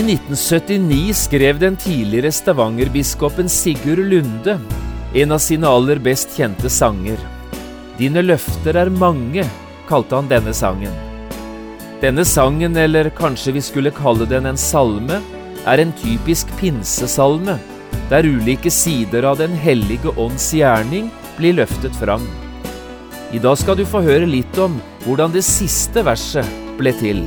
I 1979 skrev den tidligere Stavanger-biskopen Sigurd Lunde en av sine aller best kjente sanger. Dine løfter er mange, kalte han denne sangen. Denne sangen, eller kanskje vi skulle kalle den en salme, er en typisk pinsesalme, der ulike sider av Den hellige ånds gjerning blir løftet fram. I dag skal du få høre litt om hvordan det siste verset ble til.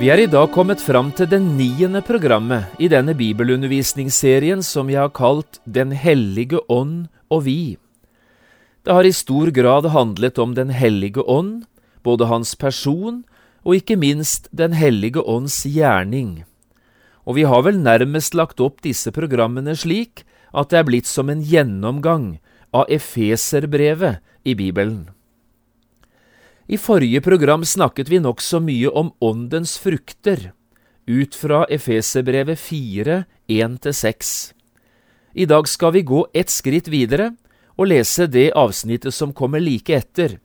Vi er i dag kommet fram til det niende programmet i denne bibelundervisningsserien som jeg har kalt Den hellige ånd og vi. Det har i stor grad handlet om Den hellige ånd, både hans person og ikke minst Den hellige ånds gjerning. Og vi har vel nærmest lagt opp disse programmene slik at det er blitt som en gjennomgang av Efeserbrevet i Bibelen. I forrige program snakket vi nokså mye om åndens frukter, ut fra Efeserbrevet 4, 1–6. I dag skal vi gå ett skritt videre og lese det avsnittet som kommer like etter,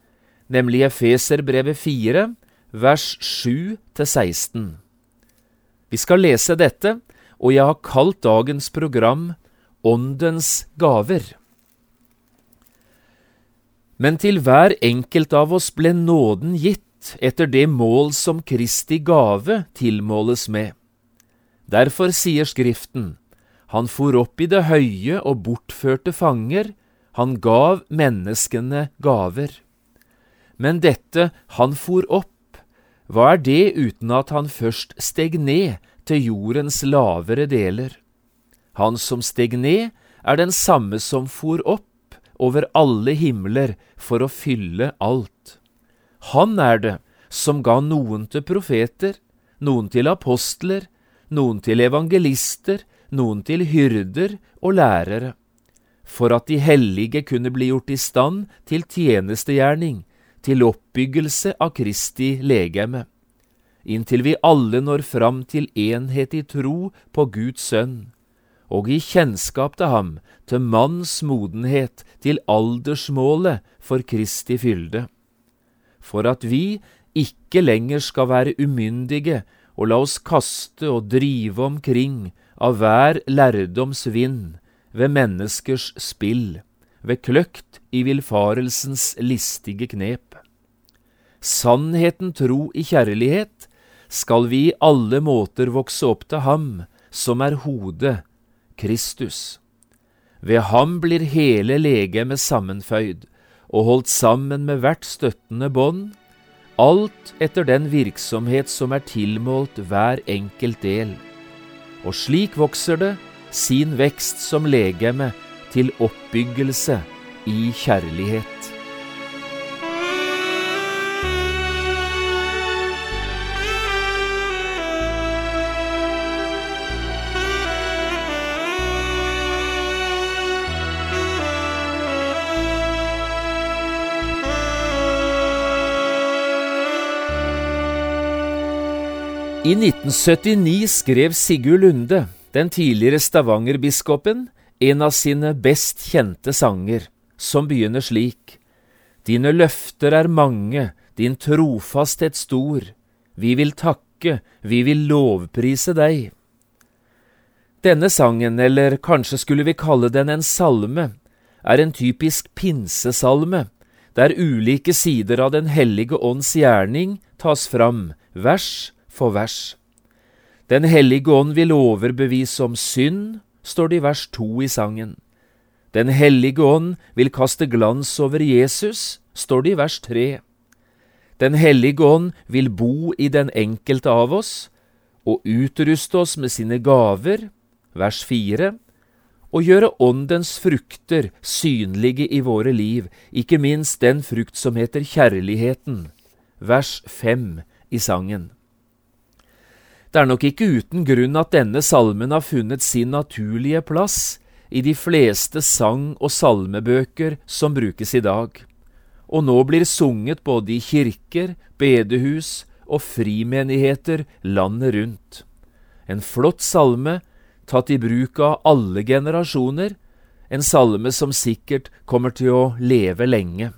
nemlig Efeserbrevet 4, vers 7–16. Vi skal lese dette, og jeg har kalt dagens program Åndens gaver. Men til hver enkelt av oss ble nåden gitt etter det mål som Kristi gave tilmåles med. Derfor sier Skriften, Han for opp i det høye og bortførte fanger, han gav menneskene gaver. Men dette Han for opp, hva er det uten at han først steg ned til jordens lavere deler? Han som steg ned, er den samme som for opp over alle himler for å fylle alt. Han er det som ga noen til profeter, noen til apostler, noen til evangelister, noen til hyrder og lærere, for at de hellige kunne bli gjort i stand til tjenestegjerning, til oppbyggelse av Kristi legeme, inntil vi alle når fram til enhet i tro på Guds sønn og gi kjennskap til ham, til manns modenhet, til aldersmålet for Kristi fylde, for at vi ikke lenger skal være umyndige og la oss kaste og drive omkring av hver lærdoms vind, ved menneskers spill, ved kløkt i villfarelsens listige knep. Sannheten tro i kjærlighet skal vi i alle måter vokse opp til ham, som er hodet, Kristus. Ved ham blir hele legemet sammenføyd og holdt sammen med hvert støttende bånd, alt etter den virksomhet som er tilmålt hver enkelt del. Og slik vokser det sin vekst som legeme til oppbyggelse i kjærlighet. I 1979 skrev Sigurd Lunde, den tidligere Stavanger-biskopen, en av sine best kjente sanger, som begynner slik. Dine løfter er mange, din trofasthet stor. Vi vil takke, vi vil lovprise deg. Denne sangen, eller kanskje skulle vi kalle den en salme, er en typisk pinsesalme, der ulike sider av Den hellige ånds gjerning tas fram, vers for vers. Den hellige ånd vil overbevise om synd, står det i vers to i sangen. Den hellige ånd vil kaste glans over Jesus, står det i vers tre. Den hellige ånd vil bo i den enkelte av oss og utruste oss med sine gaver, vers 4, og gjøre åndens frukter synlige i våre liv, ikke minst den frukt som heter kjærligheten, vers 5 i sangen. Det er nok ikke uten grunn at denne salmen har funnet sin naturlige plass i de fleste sang- og salmebøker som brukes i dag, og nå blir sunget både i kirker, bedehus og frimenigheter landet rundt. En flott salme tatt i bruk av alle generasjoner, en salme som sikkert kommer til å leve lenge.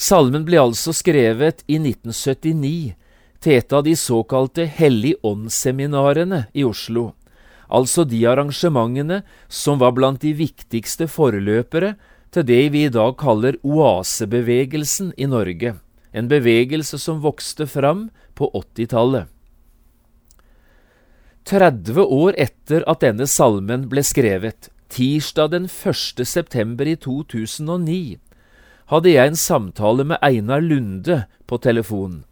Salmen ble altså skrevet i 1979 til et av de såkalte Hellig ånd-seminarene i Oslo, altså de arrangementene som var blant de viktigste forløpere til det vi i dag kaller oasebevegelsen i Norge, en bevegelse som vokste fram på 80-tallet. 30 år etter at denne salmen ble skrevet, tirsdag den 1. september i 2009, hadde jeg en samtale med Einar Lunde på telefon.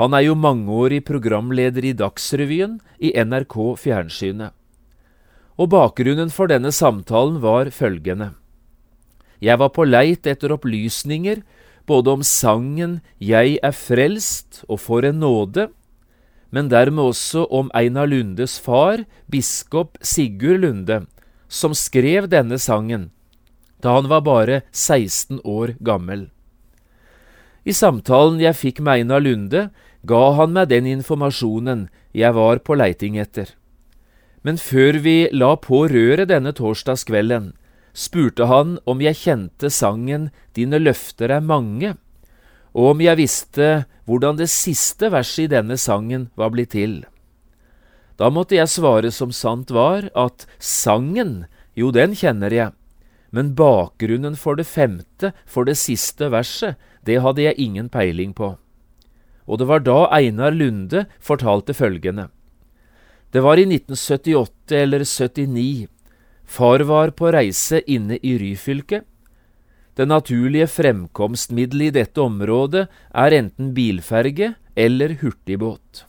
Han er jo mangeårig programleder i Dagsrevyen i NRK Fjernsynet. Og bakgrunnen for denne samtalen var følgende. Jeg var på leit etter opplysninger både om sangen Jeg er frelst og For en nåde, men dermed også om Einar Lundes far, biskop Sigurd Lunde, som skrev denne sangen da han var bare 16 år gammel. I samtalen jeg fikk med Einar Lunde, ga han meg den informasjonen jeg var på leiting etter. Men før vi la på røret denne torsdagskvelden, spurte han om jeg kjente sangen Dine løfter er mange, og om jeg visste hvordan det siste verset i denne sangen var blitt til. Da måtte jeg svare som sant var, at sangen, jo, den kjenner jeg, men bakgrunnen for det femte, for det siste verset, det hadde jeg ingen peiling på. Og det var da Einar Lunde fortalte følgende. Det var i 1978 eller 79. Far var på reise inne i Ryfylke. Det naturlige fremkomstmiddelet i dette området er enten bilferge eller hurtigbåt.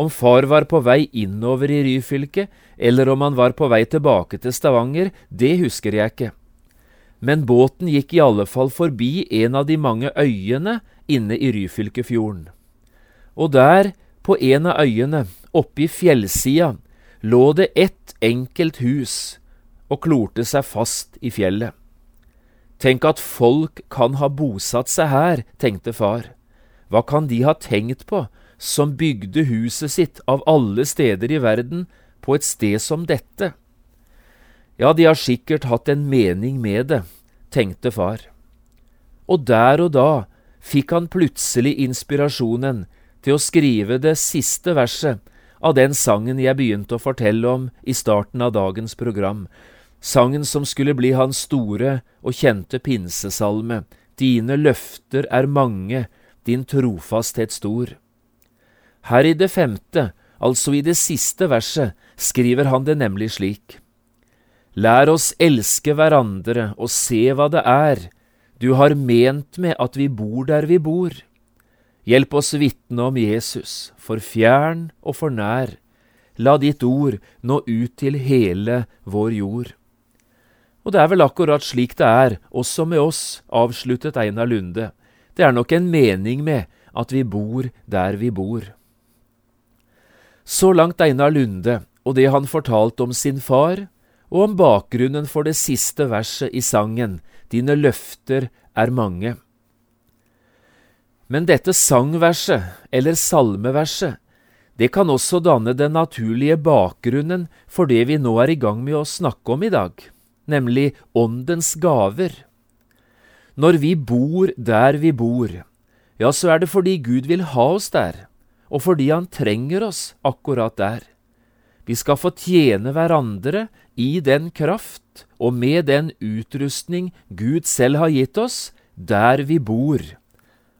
Om far var på vei innover i Ryfylke, eller om han var på vei tilbake til Stavanger, det husker jeg ikke. Men båten gikk i alle fall forbi en av de mange øyene inne i Ryfylkefjorden. Og der, på en av øyene, oppe i fjellsida, lå det ett enkelt hus og klorte seg fast i fjellet. Tenk at folk kan ha bosatt seg her, tenkte far. Hva kan de ha tenkt på som bygde huset sitt av alle steder i verden på et sted som dette? Ja, de har sikkert hatt en mening med det, tenkte far. Og der og da fikk han plutselig inspirasjonen til å skrive det siste verset av den sangen jeg begynte å fortelle om i starten av dagens program, sangen som skulle bli hans store og kjente pinsesalme, Dine løfter er mange, din trofasthet stor. Her i det femte, altså i det siste verset, skriver han det nemlig slik. Lær oss elske hverandre og se hva det er du har ment med at vi bor der vi bor. Hjelp oss vitne om Jesus, for fjern og for nær. La ditt ord nå ut til hele vår jord. Og det er vel akkurat slik det er, også med oss, avsluttet Einar Lunde. Det er nok en mening med at vi bor der vi bor. Så langt Einar Lunde og det han fortalte om sin far, og om bakgrunnen for det siste verset i sangen Dine løfter er mange. Men dette sangverset, eller salmeverset, det kan også danne den naturlige bakgrunnen for det vi nå er i gang med å snakke om i dag nemlig Åndens gaver. Når vi bor der vi bor, ja, så er det fordi Gud vil ha oss der, og fordi Han trenger oss akkurat der. Vi skal få tjene hverandre i den kraft og med den utrustning Gud selv har gitt oss, der vi bor,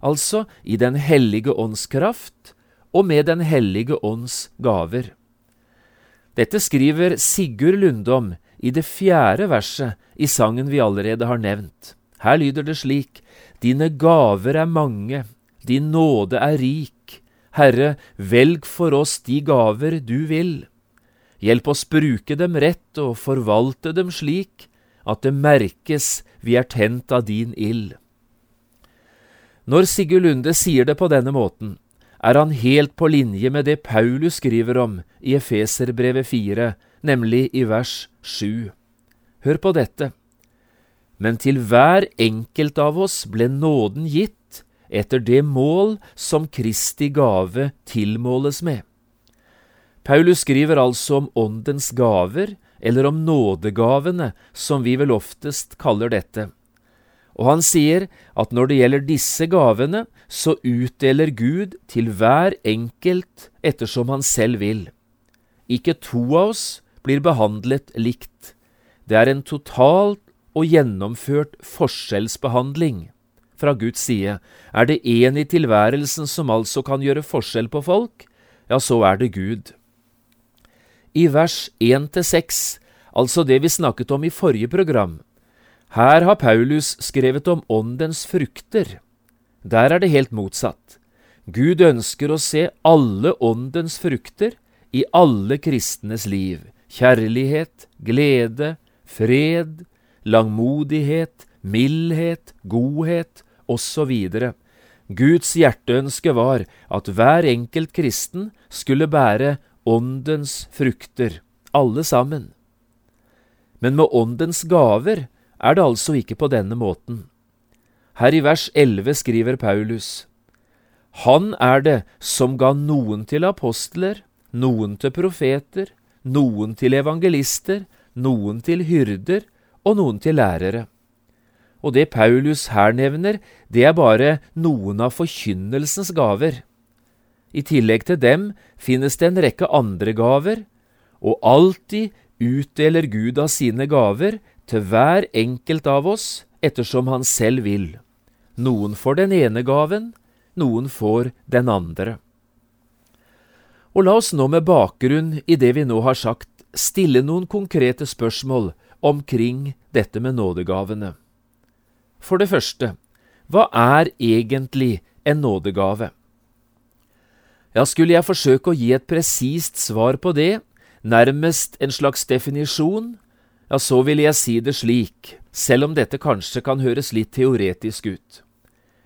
altså i Den hellige ånds kraft og med Den hellige ånds gaver. Dette skriver Sigurd Lundom i det fjerde verset i sangen vi allerede har nevnt. Her lyder det slik, Dine gaver er mange, din nåde er rik. Herre, velg for oss de gaver du vil. Hjelp oss bruke dem rett og forvalte dem slik at det merkes vi er tent av din ild. Når Sigurd Lunde sier det på denne måten, er han helt på linje med det Paulus skriver om i Efeserbrevet 4, nemlig i vers 7. Hør på dette. Men til hver enkelt av oss ble nåden gitt etter det mål som Kristi gave tilmåles med. Paulus skriver altså om Åndens gaver, eller om nådegavene, som vi vel oftest kaller dette. Og han sier at når det gjelder disse gavene, så utdeler Gud til hver enkelt ettersom han selv vil. Ikke to av oss blir behandlet likt. Det er en totalt og gjennomført forskjellsbehandling fra Guds side. Er det én i tilværelsen som altså kan gjøre forskjell på folk, ja, så er det Gud. I vers 1–6, altså det vi snakket om i forrige program, her har Paulus skrevet om åndens frukter. Der er det helt motsatt. Gud ønsker å se alle åndens frukter i alle kristnes liv. Kjærlighet, glede, fred, langmodighet, mildhet, godhet osv. Guds hjerteønske var at hver enkelt kristen skulle bære åndens frukter, alle sammen. Men med åndens gaver er det altså ikke på denne måten. Her i vers 11 skriver Paulus, Han er det som ga noen til apostler, noen til profeter, noen til evangelister, noen til hyrder og noen til lærere. Og det Paulus her nevner, det er bare noen av forkynnelsens gaver. I tillegg til dem finnes det en rekke andre gaver, og alltid utdeler Gud av sine gaver til hver enkelt av oss ettersom han selv vil. Noen får den ene gaven, noen får den andre. Og la oss nå med bakgrunn i det vi nå har sagt, stille noen konkrete spørsmål omkring dette med nådegavene. For det første, hva er egentlig en nådegave? Ja, skulle jeg forsøke å gi et presist svar på det, nærmest en slags definisjon, ja, så vil jeg si det slik, selv om dette kanskje kan høres litt teoretisk ut.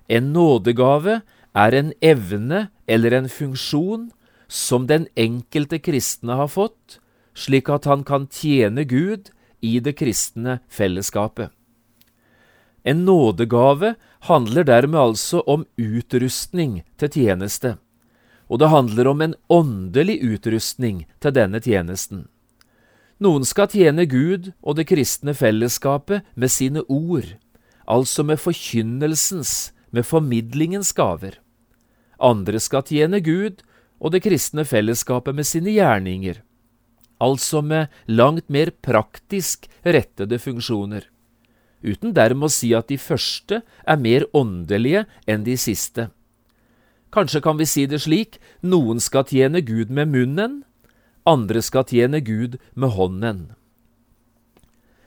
En nådegave er en evne eller en funksjon som den enkelte kristne har fått, slik at han kan tjene Gud i det kristne fellesskapet. En nådegave handler dermed altså om utrustning til tjeneste, og det handler om en åndelig utrustning til denne tjenesten. Noen skal tjene Gud og det kristne fellesskapet med sine ord, altså med forkynnelsens, med formidlingens gaver. Andre skal tjene Gud og det kristne fellesskapet med sine gjerninger, altså med langt mer praktisk rettede funksjoner, uten dermed å si at de første er mer åndelige enn de siste. Kanskje kan vi si det slik, noen skal tjene Gud med munnen, andre skal tjene Gud med hånden.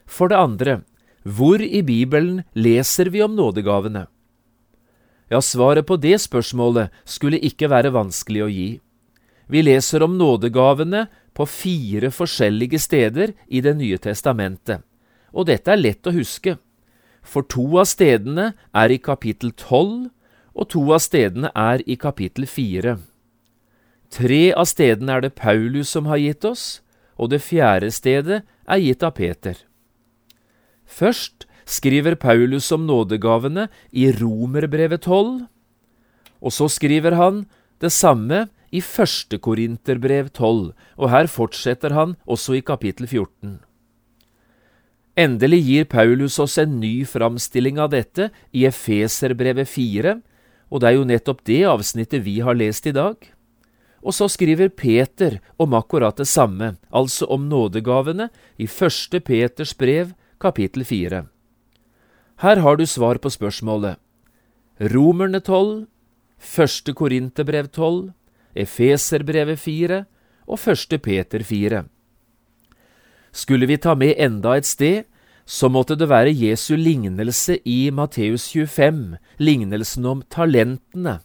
For det andre, hvor i Bibelen leser vi om nådegavene? Ja, svaret på det spørsmålet skulle ikke være vanskelig å gi. Vi leser om nådegavene på fire forskjellige steder i Det nye testamentet, og dette er lett å huske, for to av stedene er i kapittel 12, og to av stedene er i kapittel 4. Tre av stedene er det Paulus som har gitt oss, og det fjerde stedet er gitt av Peter. Først skriver Paulus om nådegavene i Romerbrevet 12, og så skriver han det samme i første Korinterbrev 12, og her fortsetter han også i kapittel 14. Endelig gir Paulus oss en ny framstilling av dette i Efeserbrevet 4, og det er jo nettopp det avsnittet vi har lest i dag. Og så skriver Peter om akkurat det samme, altså om nådegavene, i første Peters brev, kapittel 4. Her har du svar på spørsmålet. Romerne tolv, første Korinterbrev tolv, Efeserbrevet 4 og første Peter fire. Skulle vi ta med enda et sted, så måtte det være Jesu lignelse i Matteus 25, lignelsen om talentene.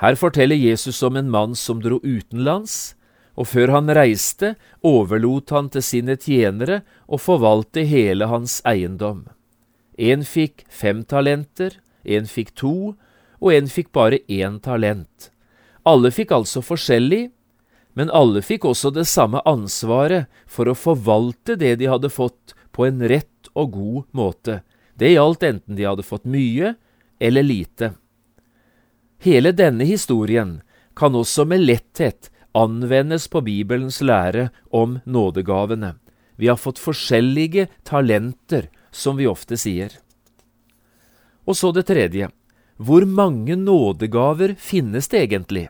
Her forteller Jesus om en mann som dro utenlands, og før han reiste, overlot han til sine tjenere å forvalte hele hans eiendom. En fikk fem talenter, en fikk to, og en fikk bare én talent. Alle fikk altså forskjellig, men alle fikk også det samme ansvaret for å forvalte det de hadde fått, på en rett og god måte. Det gjaldt enten de hadde fått mye eller lite. Hele denne historien kan også med letthet anvendes på Bibelens lære om nådegavene. Vi har fått forskjellige talenter, som vi ofte sier. Og så det tredje. Hvor mange nådegaver finnes det egentlig?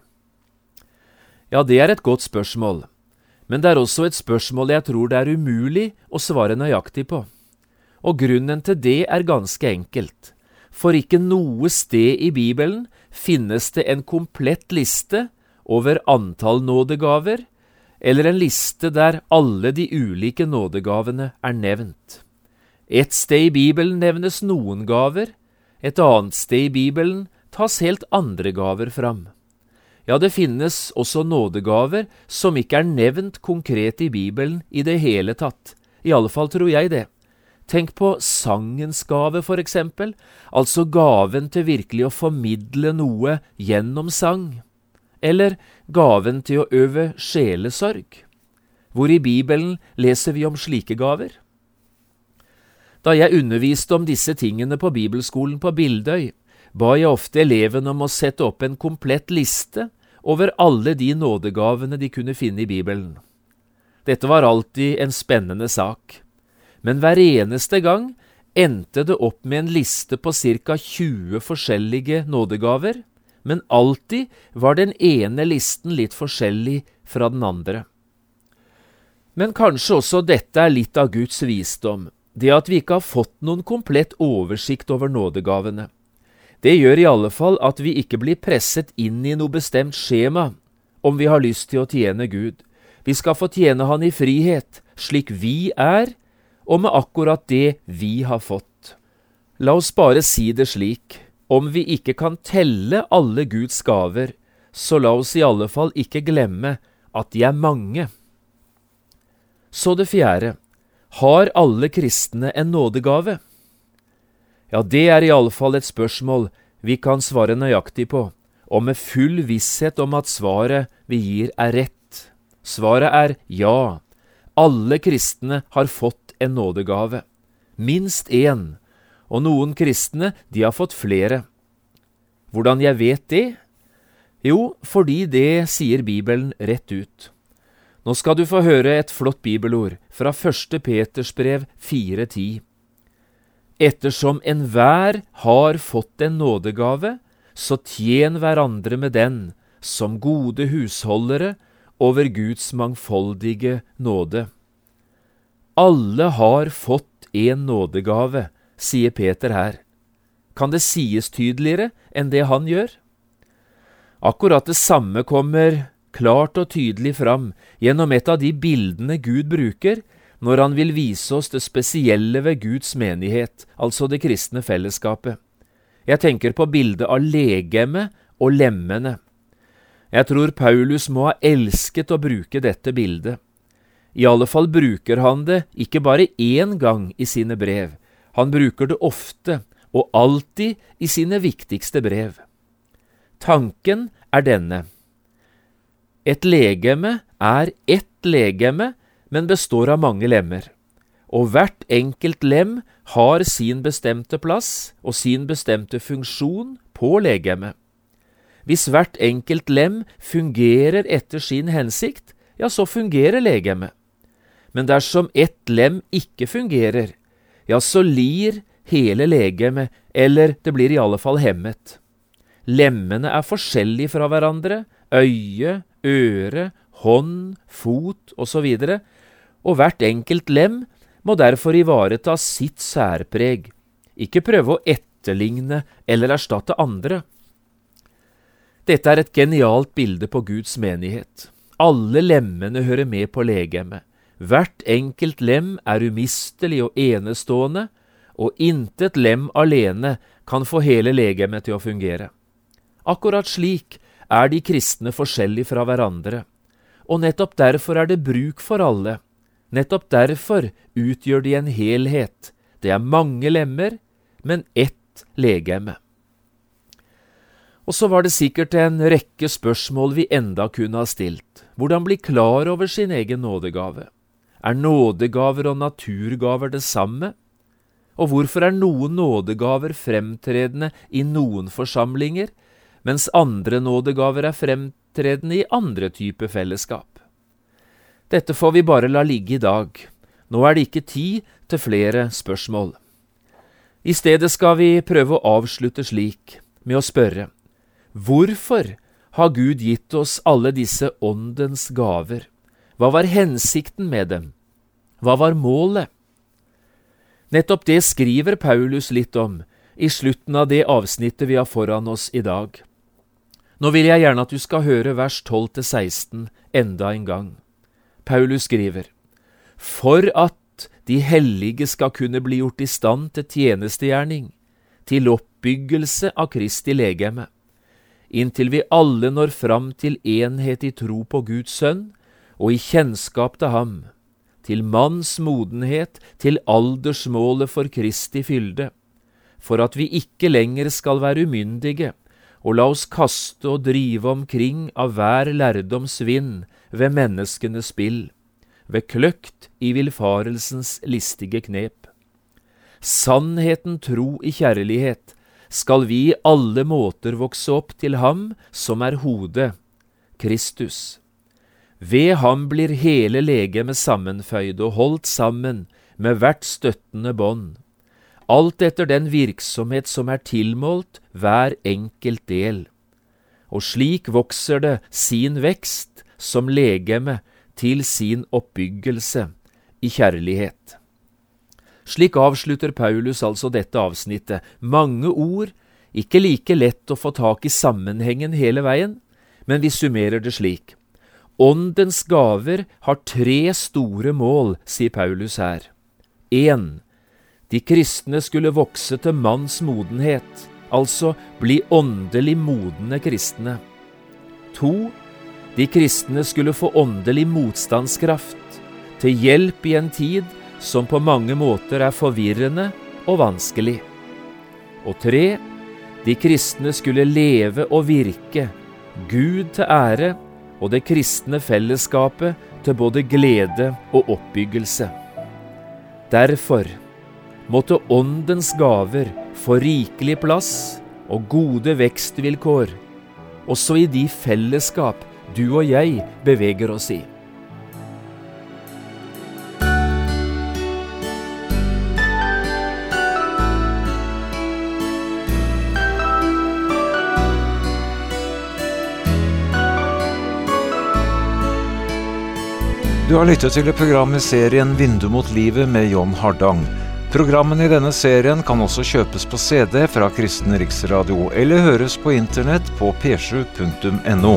Ja, det er et godt spørsmål, men det er også et spørsmål jeg tror det er umulig å svare nøyaktig på. Og grunnen til det er ganske enkelt, for ikke noe sted i Bibelen finnes det en komplett liste over antall nådegaver, eller en liste der alle de ulike nådegavene er nevnt. Et sted i Bibelen nevnes noen gaver, et annet sted i Bibelen tas helt andre gaver fram. Ja, det finnes også nådegaver som ikke er nevnt konkret i Bibelen i det hele tatt. I alle fall tror jeg det. Tenk på sangens gave, for eksempel, altså gaven til virkelig å formidle noe gjennom sang. Eller gaven til å øve sjelesorg. Hvor i Bibelen leser vi om slike gaver? Da jeg underviste om disse tingene på bibelskolen på Bildøy, ba jeg ofte elevene om å sette opp en komplett liste over alle de nådegavene de kunne finne i Bibelen. Dette var alltid en spennende sak, men hver eneste gang endte det opp med en liste på ca. 20 forskjellige nådegaver, men alltid var den ene listen litt forskjellig fra den andre. Men kanskje også dette er litt av Guds visdom, det at vi ikke har fått noen komplett oversikt over nådegavene. Det gjør i alle fall at vi ikke blir presset inn i noe bestemt skjema om vi har lyst til å tjene Gud. Vi skal få tjene Han i frihet, slik vi er, og med akkurat det vi har fått. La oss bare si det slik, om vi ikke kan telle alle Guds gaver, så la oss i alle fall ikke glemme at de er mange. Så det fjerde, har alle kristne en nådegave? Ja, det er iallfall et spørsmål vi kan svare nøyaktig på, og med full visshet om at svaret vi gir er rett. Svaret er ja. Alle kristne har fått en nådegave. Minst én. Og noen kristne, de har fått flere. Hvordan jeg vet det? Jo, fordi det sier Bibelen rett ut. Nå skal du få høre et flott bibelord fra 1. Peters brev 4.10 ettersom enhver har fått en nådegave, så tjen hverandre med den som gode husholdere over Guds mangfoldige nåde. Alle har fått en nådegave, sier Peter her. Kan det sies tydeligere enn det han gjør? Akkurat det samme kommer klart og tydelig fram gjennom et av de bildene Gud bruker når han vil vise oss det spesielle ved Guds menighet, altså det kristne fellesskapet. Jeg tenker på bildet av legemet og lemmene. Jeg tror Paulus må ha elsket å bruke dette bildet. I alle fall bruker han det ikke bare én gang i sine brev, han bruker det ofte og alltid i sine viktigste brev. Tanken er denne. Et legeme er ett legeme men består av mange lemmer. Og hvert enkelt lem har sin bestemte plass og sin bestemte funksjon på legemet. Hvis hvert enkelt lem fungerer etter sin hensikt, ja, så fungerer legemet. Men dersom ett lem ikke fungerer, ja, så lir hele legemet, eller det blir i alle fall hemmet. Lemmene er forskjellige fra hverandre, øye, øre, hånd, fot osv., og hvert enkelt lem må derfor ivareta sitt særpreg, ikke prøve å etterligne eller erstatte andre. Dette er et genialt bilde på Guds menighet. Alle lemmene hører med på legemet. Hvert enkelt lem er umistelig og enestående, og intet lem alene kan få hele legemet til å fungere. Akkurat slik er de kristne forskjellige fra hverandre, og nettopp derfor er det bruk for alle. Nettopp derfor utgjør de en helhet. Det er mange lemmer, men ett legeme. Og så var det sikkert en rekke spørsmål vi enda kunne ha stilt. Hvordan bli klar over sin egen nådegave? Er nådegaver og naturgaver det samme? Og hvorfor er noen nådegaver fremtredende i noen forsamlinger, mens andre nådegaver er fremtredende i andre typer fellesskap? Dette får vi bare la ligge i dag. Nå er det ikke tid til flere spørsmål. I stedet skal vi prøve å avslutte slik, med å spørre, hvorfor har Gud gitt oss alle disse åndens gaver? Hva var hensikten med dem? Hva var målet? Nettopp det skriver Paulus litt om i slutten av det avsnittet vi har foran oss i dag. Nå vil jeg gjerne at du skal høre vers 12–16 enda en gang. Paulus skriver, For at de hellige skal kunne bli gjort i stand til tjenestegjerning, til oppbyggelse av Kristi legeme, inntil vi alle når fram til enhet i tro på Guds sønn, og i kjennskap til ham, til manns modenhet, til aldersmålet for Kristi fylde, for at vi ikke lenger skal være umyndige, og la oss kaste og drive omkring av hver lærdoms vind ved menneskenes spill, ved kløkt i villfarelsens listige knep. Sannheten tro i kjærlighet skal vi i alle måter vokse opp til Ham som er hodet, Kristus. Ved ham blir hele legemet sammenføyd og holdt sammen med hvert støttende bånd, alt etter den virksomhet som er tilmålt hver enkelt del. Og slik vokser det sin vekst som legeme til sin oppbyggelse i kjærlighet. Slik avslutter Paulus altså dette avsnittet. Mange ord, ikke like lett å få tak i sammenhengen hele veien, men vi summerer det slik. Åndens gaver har tre store mål, sier Paulus her. 1. De kristne skulle vokse til manns modenhet, altså bli åndelig modne kristne. 2. De kristne skulle få åndelig motstandskraft, til hjelp i en tid som på mange måter er forvirrende og vanskelig. Og tre, De kristne skulle leve og virke, Gud til ære og det kristne fellesskapet til både glede og oppbyggelse. Derfor måtte Åndens gaver få rikelig plass og gode vekstvilkår, også i de fellesskap du og jeg beveger oss i. Du har lyttet til et program i serien Vindu mot livet med John Hardang. Programmene i denne serien kan også kjøpes på CD fra Kristen Riksradio, eller høres på internett på p7.no.